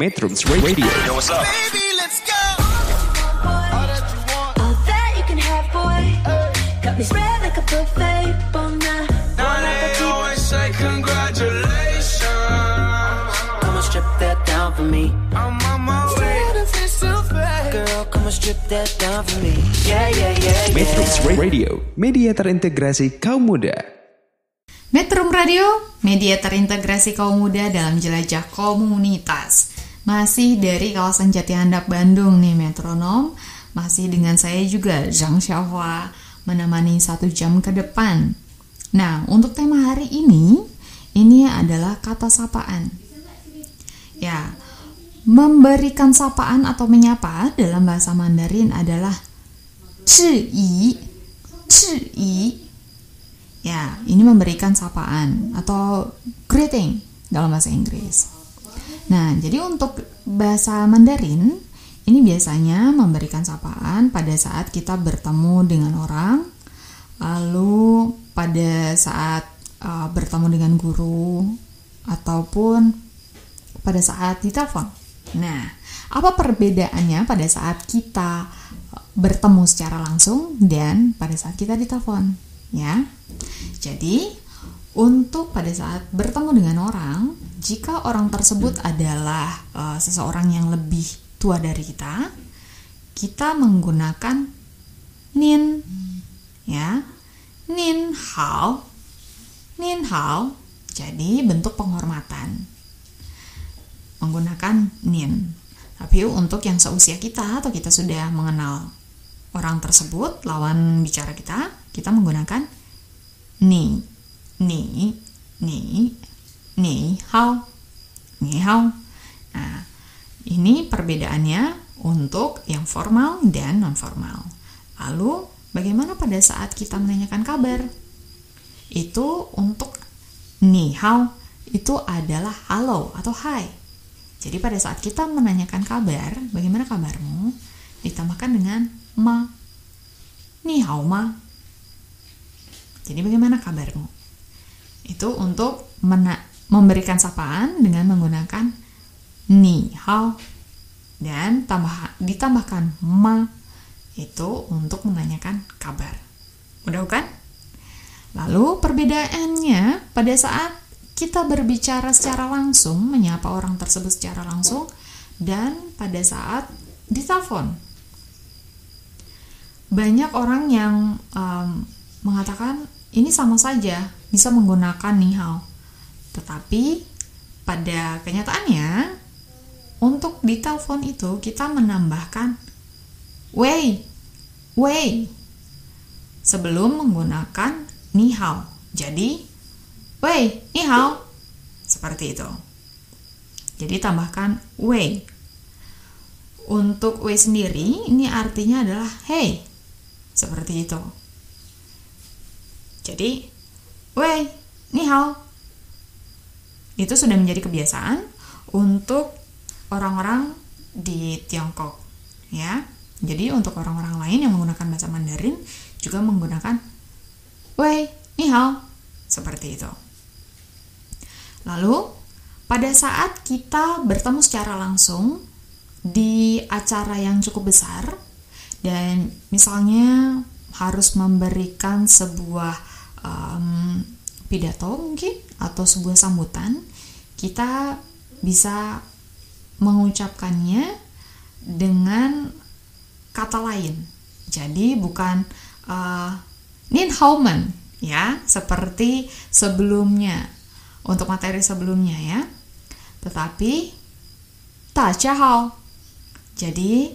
Metrums Radio. Yo, what's up? Baby, let's go. All that you want. All that you can have, boy. Got me spread like a buffet. Bon night, Now bon they appetit. always say congratulations. Come and strip that down for me. I'm on my way. Benefits so fast. Girl, come and strip that down for me. Yeah, yeah, yeah, yeah. Metrums Radio, media terintegrasi kaum muda. Metrum Radio, media terintegrasi kaum muda dalam jelajah komunitas. Masih dari kawasan Jati Handap Bandung nih metronom, masih dengan saya juga Zhang Xiaohua menemani satu jam ke depan. Nah, untuk tema hari ini, ini adalah kata sapaan. Ya, memberikan sapaan atau menyapa dalam bahasa Mandarin adalah chi, chi, Ya, ini memberikan sapaan atau greeting dalam bahasa Inggris. Nah, jadi untuk bahasa Mandarin ini biasanya memberikan sapaan pada saat kita bertemu dengan orang, lalu pada saat uh, bertemu dengan guru ataupun pada saat ditelepon. Nah, apa perbedaannya pada saat kita bertemu secara langsung dan pada saat kita ditelepon? Ya, jadi untuk pada saat bertemu dengan orang, jika orang tersebut adalah uh, seseorang yang lebih tua dari kita, kita menggunakan nin, ya, nin hao, nin hao. Jadi bentuk penghormatan. Menggunakan nin. Tapi untuk yang seusia kita atau kita sudah mengenal orang tersebut, lawan bicara kita, kita menggunakan ni, ni, ni, ni hao, ni hao. Nah, ini perbedaannya untuk yang formal dan non formal. Lalu, bagaimana pada saat kita menanyakan kabar? Itu untuk ni hao itu adalah halo atau hai. Jadi pada saat kita menanyakan kabar, bagaimana kabarmu? Ditambahkan dengan ma. Ni hao ma. Jadi bagaimana kabarmu? Itu untuk mena- memberikan sapaan dengan menggunakan ni hao dan tambah ditambahkan ma itu untuk menanyakan kabar. Mudah bukan? Lalu perbedaannya pada saat kita berbicara secara langsung, menyapa orang tersebut secara langsung, dan pada saat ditelepon. Banyak orang yang um, mengatakan ini sama saja bisa menggunakan nihao. Tetapi pada kenyataannya untuk di telepon itu kita menambahkan wei, wei sebelum menggunakan nihao. Jadi Wei, ni hao. Seperti itu. Jadi tambahkan wei. Untuk wei sendiri, ini artinya adalah hey. Seperti itu. Jadi, wei, ni hao. Itu sudah menjadi kebiasaan untuk orang-orang di Tiongkok. Ya, jadi untuk orang-orang lain yang menggunakan bahasa Mandarin juga menggunakan wei, ni hao. Seperti itu. Lalu, pada saat kita bertemu secara langsung di acara yang cukup besar, dan misalnya harus memberikan sebuah um, pidato mungkin atau sebuah sambutan, kita bisa mengucapkannya dengan kata lain. Jadi bukan uh, ya, seperti sebelumnya untuk materi sebelumnya ya. Tetapi Hao. Jadi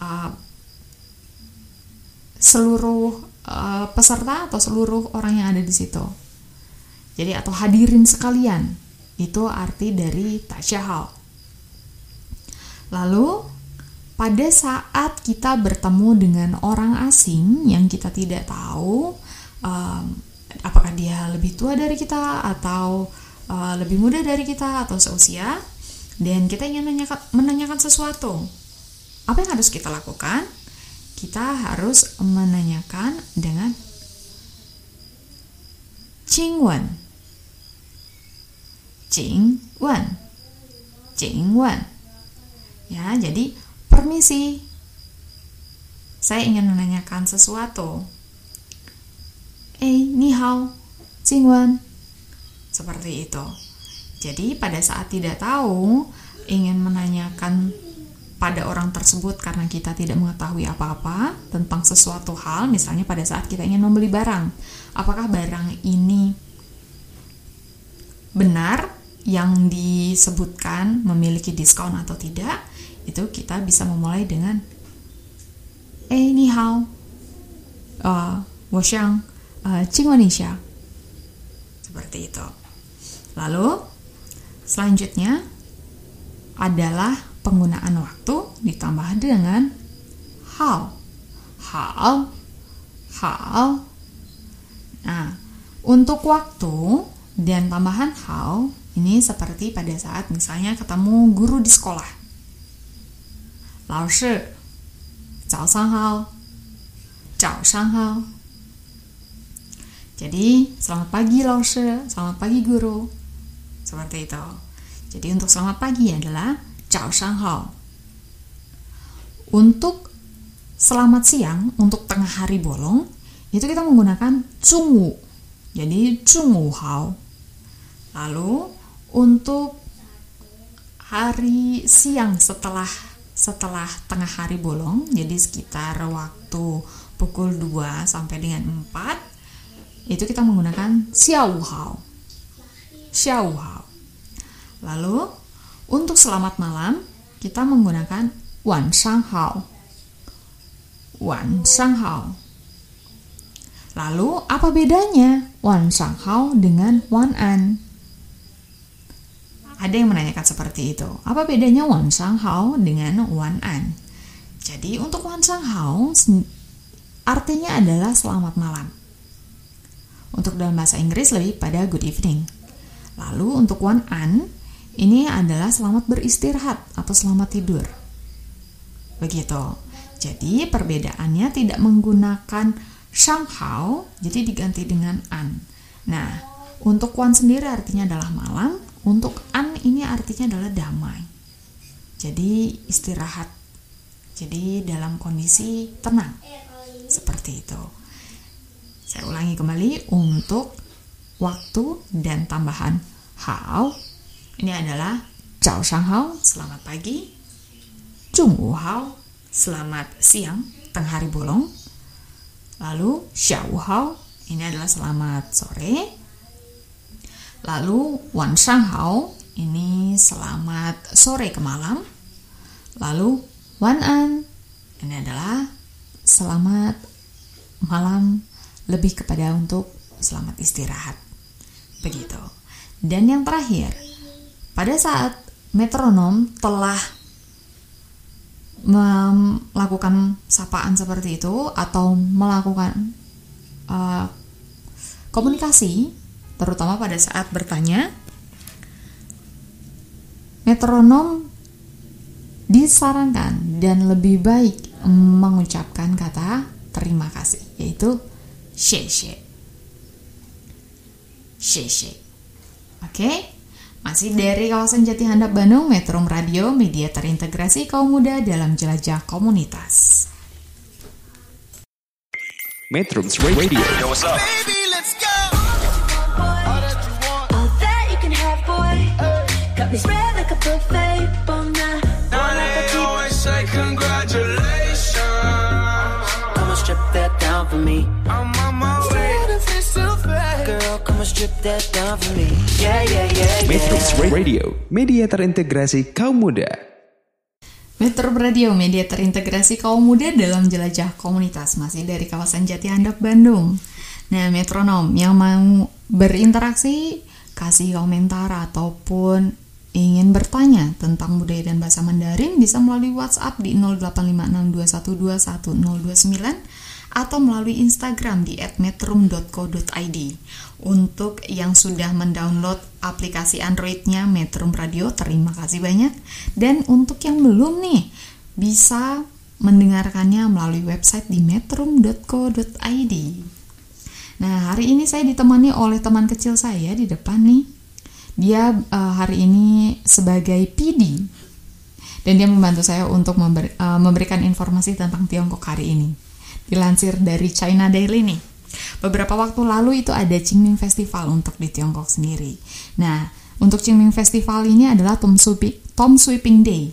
uh, seluruh uh, peserta atau seluruh orang yang ada di situ. Jadi atau hadirin sekalian itu arti dari Hao. Lalu pada saat kita bertemu dengan orang asing yang kita tidak tahu um, apakah dia lebih tua dari kita atau uh, lebih muda dari kita atau seusia dan kita ingin menanyakan, menanyakan sesuatu. Apa yang harus kita lakukan? Kita harus menanyakan dengan Jingwen Jingwen Jingwen Ya, jadi permisi. Saya ingin menanyakan sesuatu. Eh, ni hao, Jingwan. Seperti itu. Jadi pada saat tidak tahu, ingin menanyakan pada orang tersebut karena kita tidak mengetahui apa-apa tentang sesuatu hal, misalnya pada saat kita ingin membeli barang. Apakah barang ini benar yang disebutkan memiliki diskon atau tidak, itu kita bisa memulai dengan Eh, ni hao. Uh, wo xiang uh, Indonesia. Seperti itu. Lalu, selanjutnya adalah penggunaan waktu ditambah dengan how. How. How. Nah, untuk waktu dan tambahan how ini seperti pada saat misalnya ketemu guru di sekolah. Lao shi, zao sang hao. Jadi, selamat pagi Lao selamat pagi guru. Seperti itu. Jadi untuk selamat pagi adalah zao sang hao. Untuk selamat siang, untuk tengah hari bolong, itu kita menggunakan zhongwu. Jadi zhongwu hao. Lalu untuk hari siang setelah setelah tengah hari bolong, jadi sekitar waktu pukul 2 sampai dengan 4 itu kita menggunakan xiao hao. Xiao hao. Lalu untuk selamat malam kita menggunakan wan shang hao. Wan shang hao. Lalu apa bedanya wan shang hao dengan wan an? Ada yang menanyakan seperti itu. Apa bedanya wan shang hao dengan wan an? Jadi untuk wan shang hao artinya adalah selamat malam. Untuk dalam bahasa Inggris lebih pada good evening. Lalu untuk one an ini adalah selamat beristirahat atau selamat tidur. Begitu. Jadi perbedaannya tidak menggunakan Shanghao, jadi diganti dengan an. Nah, untuk one sendiri artinya adalah malam, untuk an ini artinya adalah damai. Jadi istirahat. Jadi dalam kondisi tenang. Seperti itu. Saya ulangi kembali untuk waktu dan tambahan hao. Ini adalah Chao Shang Hao, selamat pagi. Jung Wu Hao, selamat siang, tengah hari bolong. Lalu Xiao Hao, ini adalah selamat sore. Lalu Wan Shang Hao, ini selamat sore ke malam. Lalu Wan An, ini adalah selamat malam lebih kepada untuk selamat istirahat. Begitu. Dan yang terakhir, pada saat metronom telah melakukan sapaan seperti itu atau melakukan uh, komunikasi, terutama pada saat bertanya. Metronom disarankan dan lebih baik mengucapkan kata terima kasih yaitu she she she she oke masih dari kawasan Jati Handap Bandung Metro Radio media terintegrasi kaum muda dalam jelajah komunitas Metro Radio Yo, what's up? Baby, Got me spread like a buffet. Bon night. Now they always say congratulations. Come and strip that down for me. I'm on my way. Girl, come and strip that down for me. Yeah, yeah, yeah, Metro yeah. Radio, media terintegrasi kaum muda. Metro Radio, media terintegrasi kaum muda dalam jelajah komunitas masih dari kawasan Jati Handap Bandung. Nah, metronom yang mau berinteraksi, kasih komentar ataupun ingin bertanya tentang budaya dan bahasa Mandarin bisa melalui WhatsApp di 085621211029 atau melalui Instagram di @metrum.co.id. Untuk yang sudah mendownload aplikasi Androidnya Metrum Radio, terima kasih banyak. Dan untuk yang belum nih, bisa mendengarkannya melalui website di metrum.co.id. Nah, hari ini saya ditemani oleh teman kecil saya di depan nih. Dia eh, hari ini sebagai PD. dan dia membantu saya untuk member- uh, memberikan informasi tentang Tiongkok hari ini. Dilansir dari China Daily nih. Beberapa waktu lalu itu ada Qingming Festival untuk di Tiongkok sendiri. Nah, untuk Qingming Festival ini adalah Tom Sweeping, Tom Sweeping Day.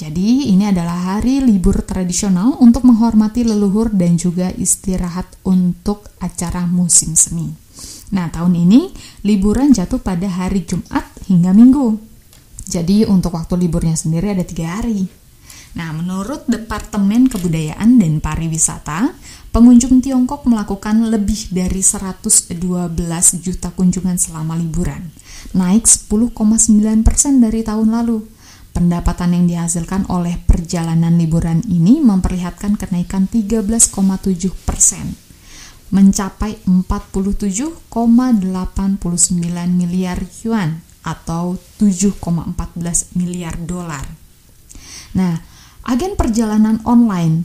Jadi ini adalah hari libur tradisional untuk menghormati leluhur dan juga istirahat untuk acara musim semi. Nah, tahun ini liburan jatuh pada hari Jumat hingga Minggu. Jadi untuk waktu liburnya sendiri ada tiga hari. Nah, menurut Departemen Kebudayaan dan Pariwisata, pengunjung Tiongkok melakukan lebih dari 112 juta kunjungan selama liburan, naik 10,9% dari tahun lalu. Pendapatan yang dihasilkan oleh perjalanan liburan ini memperlihatkan kenaikan 13,7 persen, mencapai 47,89 miliar yuan atau 7,14 miliar dolar. Nah, agen perjalanan online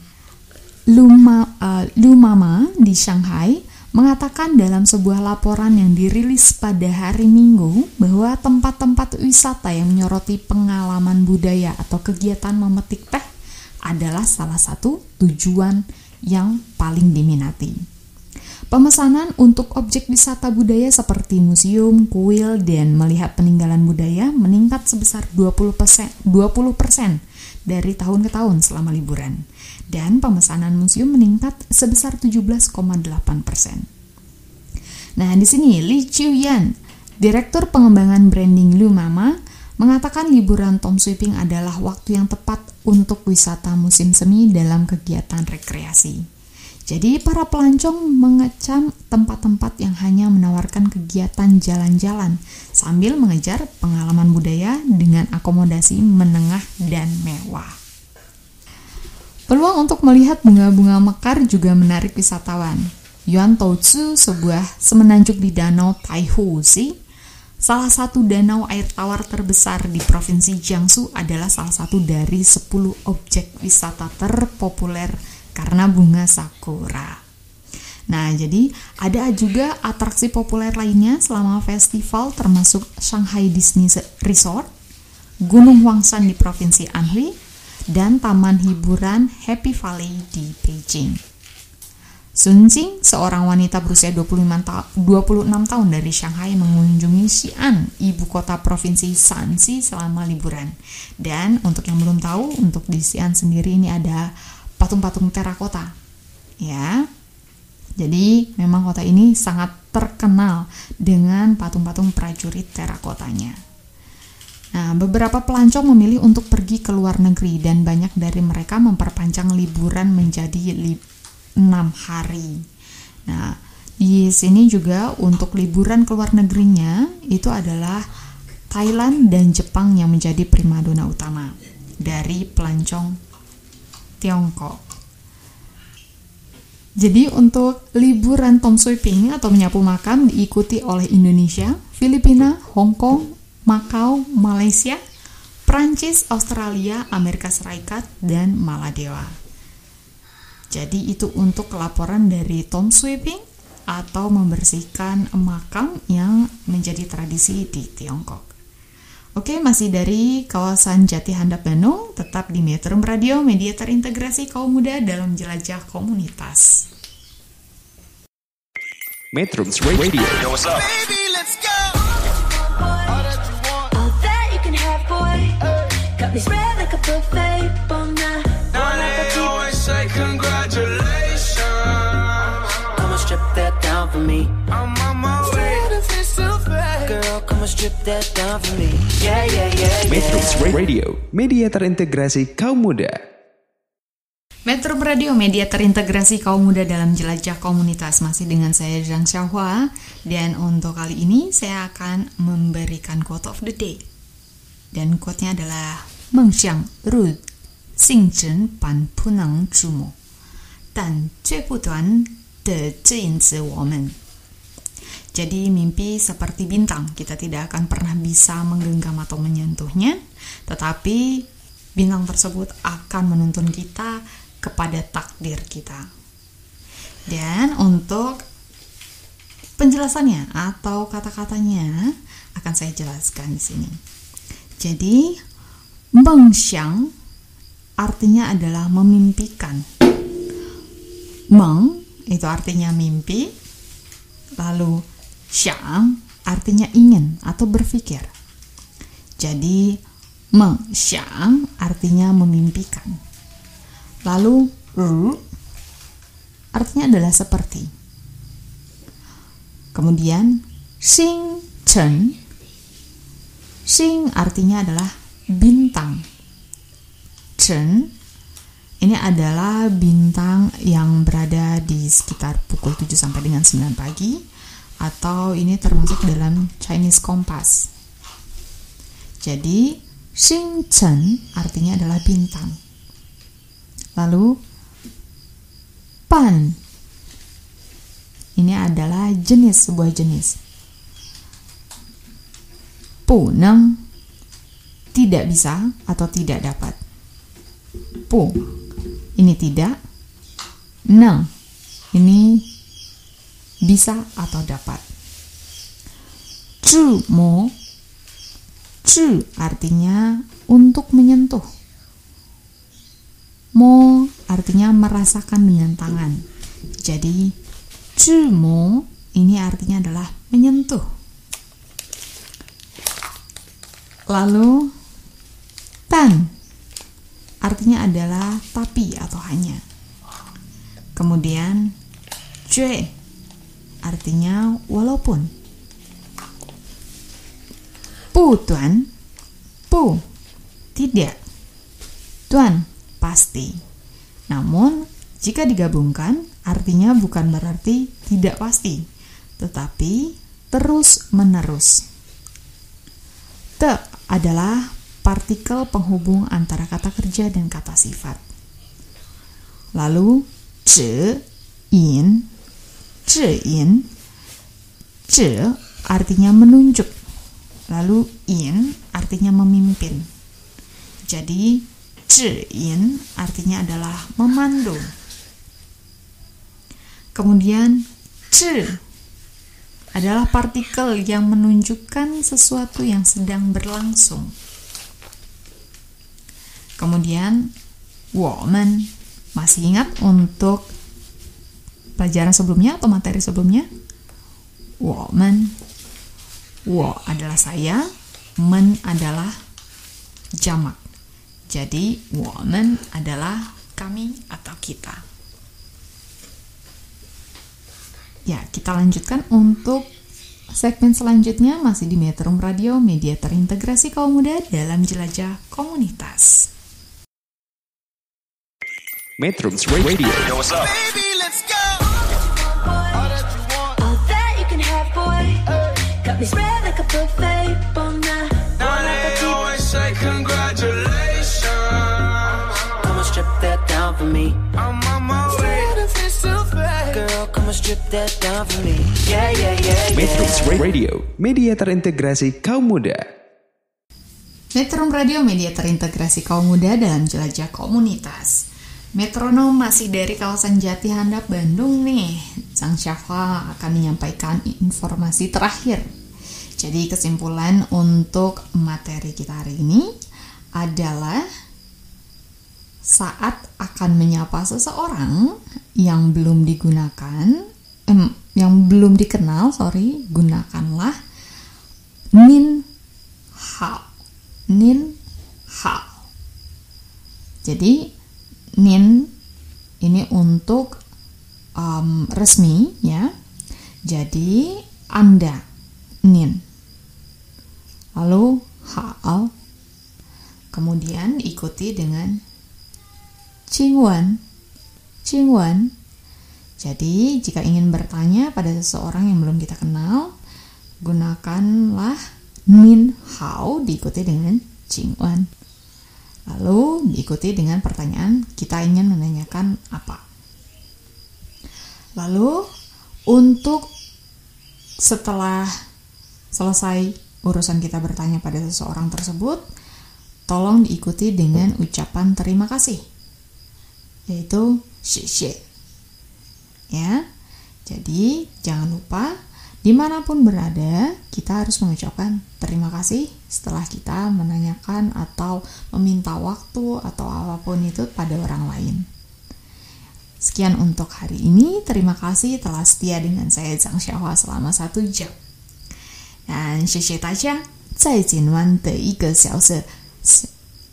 Luma, uh, Lumama di Shanghai mengatakan dalam sebuah laporan yang dirilis pada hari Minggu bahwa tempat-tempat wisata yang menyoroti pengalaman budaya atau kegiatan memetik teh adalah salah satu tujuan yang paling diminati. Pemesanan untuk objek wisata budaya seperti museum, kuil, dan melihat peninggalan budaya meningkat sebesar 20%, 20% dari tahun ke tahun selama liburan. Dan pemesanan museum meningkat sebesar 17,8%. Nah, di sini Li Chiuyan, Direktur Pengembangan Branding Lumama, mengatakan liburan Tom Sweeping adalah waktu yang tepat untuk wisata musim semi dalam kegiatan rekreasi. Jadi para pelancong mengecam tempat-tempat yang hanya menawarkan kegiatan jalan-jalan sambil mengejar pengalaman budaya dengan akomodasi menengah dan mewah. Peluang untuk melihat bunga-bunga mekar juga menarik wisatawan. Yuan Toutsu, sebuah semenanjung di danau Taihusi, salah satu danau air tawar terbesar di provinsi Jiangsu adalah salah satu dari 10 objek wisata terpopuler karena bunga sakura. Nah, jadi ada juga atraksi populer lainnya selama festival termasuk Shanghai Disney Resort, Gunung Huangshan di Provinsi Anhui, dan Taman Hiburan Happy Valley di Beijing. Sun Jing, seorang wanita berusia 25 ta 26 tahun dari Shanghai mengunjungi Xi'an, ibu kota provinsi Shanxi selama liburan. Dan untuk yang belum tahu, untuk di Xi'an sendiri ini ada patung-patung terakota. Ya. Jadi memang kota ini sangat terkenal dengan patung-patung prajurit terakotanya. Nah, beberapa pelancong memilih untuk pergi ke luar negeri dan banyak dari mereka memperpanjang liburan menjadi li 6 hari. Nah, di sini juga untuk liburan ke luar negerinya itu adalah Thailand dan Jepang yang menjadi primadona utama dari pelancong Tiongkok. Jadi untuk liburan Tom Sweeping atau menyapu makam diikuti oleh Indonesia, Filipina, Hong Kong, Macau, Malaysia, Prancis, Australia, Amerika Serikat, dan Maladewa. Jadi itu untuk laporan dari Tom Sweeping atau membersihkan makam yang menjadi tradisi di Tiongkok. Oke, masih dari kawasan Jati Handap Bandung, tetap di Metro Radio, media terintegrasi kaum muda dalam jelajah komunitas. Metro Radio. Yo, what's up? Baby, let's go. All that you want. All that you can have, boy. Got me spread like a buffet, bon. Now they always say congratulations. Come and strip that down for me. I'm Yeah, yeah, yeah, Metro yeah. Radio, media terintegrasi kaum muda. Metro Radio, media terintegrasi kaum muda dalam jelajah komunitas. Masih dengan saya Zhang Xiaohua. Dan untuk kali ini saya akan memberikan quote of the day. Dan quote-nya adalah Mengxiang ru xing zhen ban pu neng zhu mo. Dan zui bu duan de zin zi wo men. Jadi mimpi seperti bintang, kita tidak akan pernah bisa menggenggam atau menyentuhnya, tetapi bintang tersebut akan menuntun kita kepada takdir kita. Dan untuk penjelasannya atau kata-katanya akan saya jelaskan di sini. Jadi, mengxiang artinya adalah memimpikan. Meng itu artinya mimpi. Lalu xiang artinya ingin atau berpikir. Jadi meng xiang artinya memimpikan. Lalu ru artinya adalah seperti. Kemudian Xing Chen Xing artinya adalah bintang. Chen ini adalah bintang yang berada di sekitar pukul 7 sampai dengan 9 pagi atau ini termasuk dalam Chinese Compass. Jadi Xing Chen artinya adalah bintang. Lalu pan ini adalah jenis sebuah jenis. Puneng tidak bisa atau tidak dapat. Pu ini tidak. Neng ini bisa atau dapat. Zhu mo Zhu artinya untuk menyentuh. Mo artinya merasakan dengan tangan. Jadi zhu mo ini artinya adalah menyentuh. Lalu tan artinya adalah tapi atau hanya. Kemudian jue artinya walaupun. Pu tuan, pu tidak. Tuan pasti. Namun jika digabungkan artinya bukan berarti tidak pasti, tetapi terus menerus. Te adalah partikel penghubung antara kata kerja dan kata sifat. Lalu, zhe, in, in, zhe artinya menunjuk. Lalu in artinya memimpin. Jadi, in artinya adalah memandu. Kemudian, zhe adalah partikel yang menunjukkan sesuatu yang sedang berlangsung. Kemudian, woman masih ingat untuk pelajaran sebelumnya atau materi sebelumnya? Woman, wo adalah saya, men adalah jamak. Jadi, woman adalah kami atau kita. Ya, kita lanjutkan untuk segmen selanjutnya masih di Metrum Radio, media terintegrasi kaum muda dalam jelajah komunitas. Metrums Radio Baby, let's go. All that you want. All that you can have, boy. Got me spread like a buffet. Bon now, Now they always say congratulations. Come and strip that down for me. I'm on my way. Girl, come and strip that down for me. Yeah, yeah, yeah, Metrums yeah. Radio Media terintegrasi kaum muda Metrum Radio media terintegrasi kaum muda dalam jelajah komunitas. Metronom masih dari kawasan Jati Handap Bandung nih. Sang Syafa akan menyampaikan informasi terakhir. Jadi kesimpulan untuk materi kita hari ini adalah saat akan menyapa seseorang yang belum digunakan, em, yang belum dikenal, sorry, gunakanlah nin hao nin hao. Jadi nin ini untuk um, resmi ya. Jadi Anda nin. Lalu hao. Kemudian ikuti dengan Cingwan. Cingwan. Jadi, jika ingin bertanya pada seseorang yang belum kita kenal, gunakanlah Nin Hao diikuti dengan Cingwan. Lalu diikuti dengan pertanyaan kita ingin menanyakan apa. Lalu untuk setelah selesai urusan kita bertanya pada seseorang tersebut, tolong diikuti dengan ucapan terima kasih yaitu xie Ya. Jadi jangan lupa Dimanapun berada, kita harus mengucapkan terima kasih setelah kita menanyakan atau meminta waktu atau apapun itu pada orang lain. Sekian untuk hari ini. Terima kasih telah setia dengan saya Zhang Xiaohua selama satu jam. Dan 谢谢大家在今晚的一个小时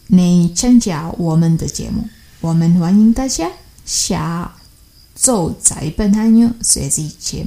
内参加我们的节目。我们欢迎大家下周在本台牛随机节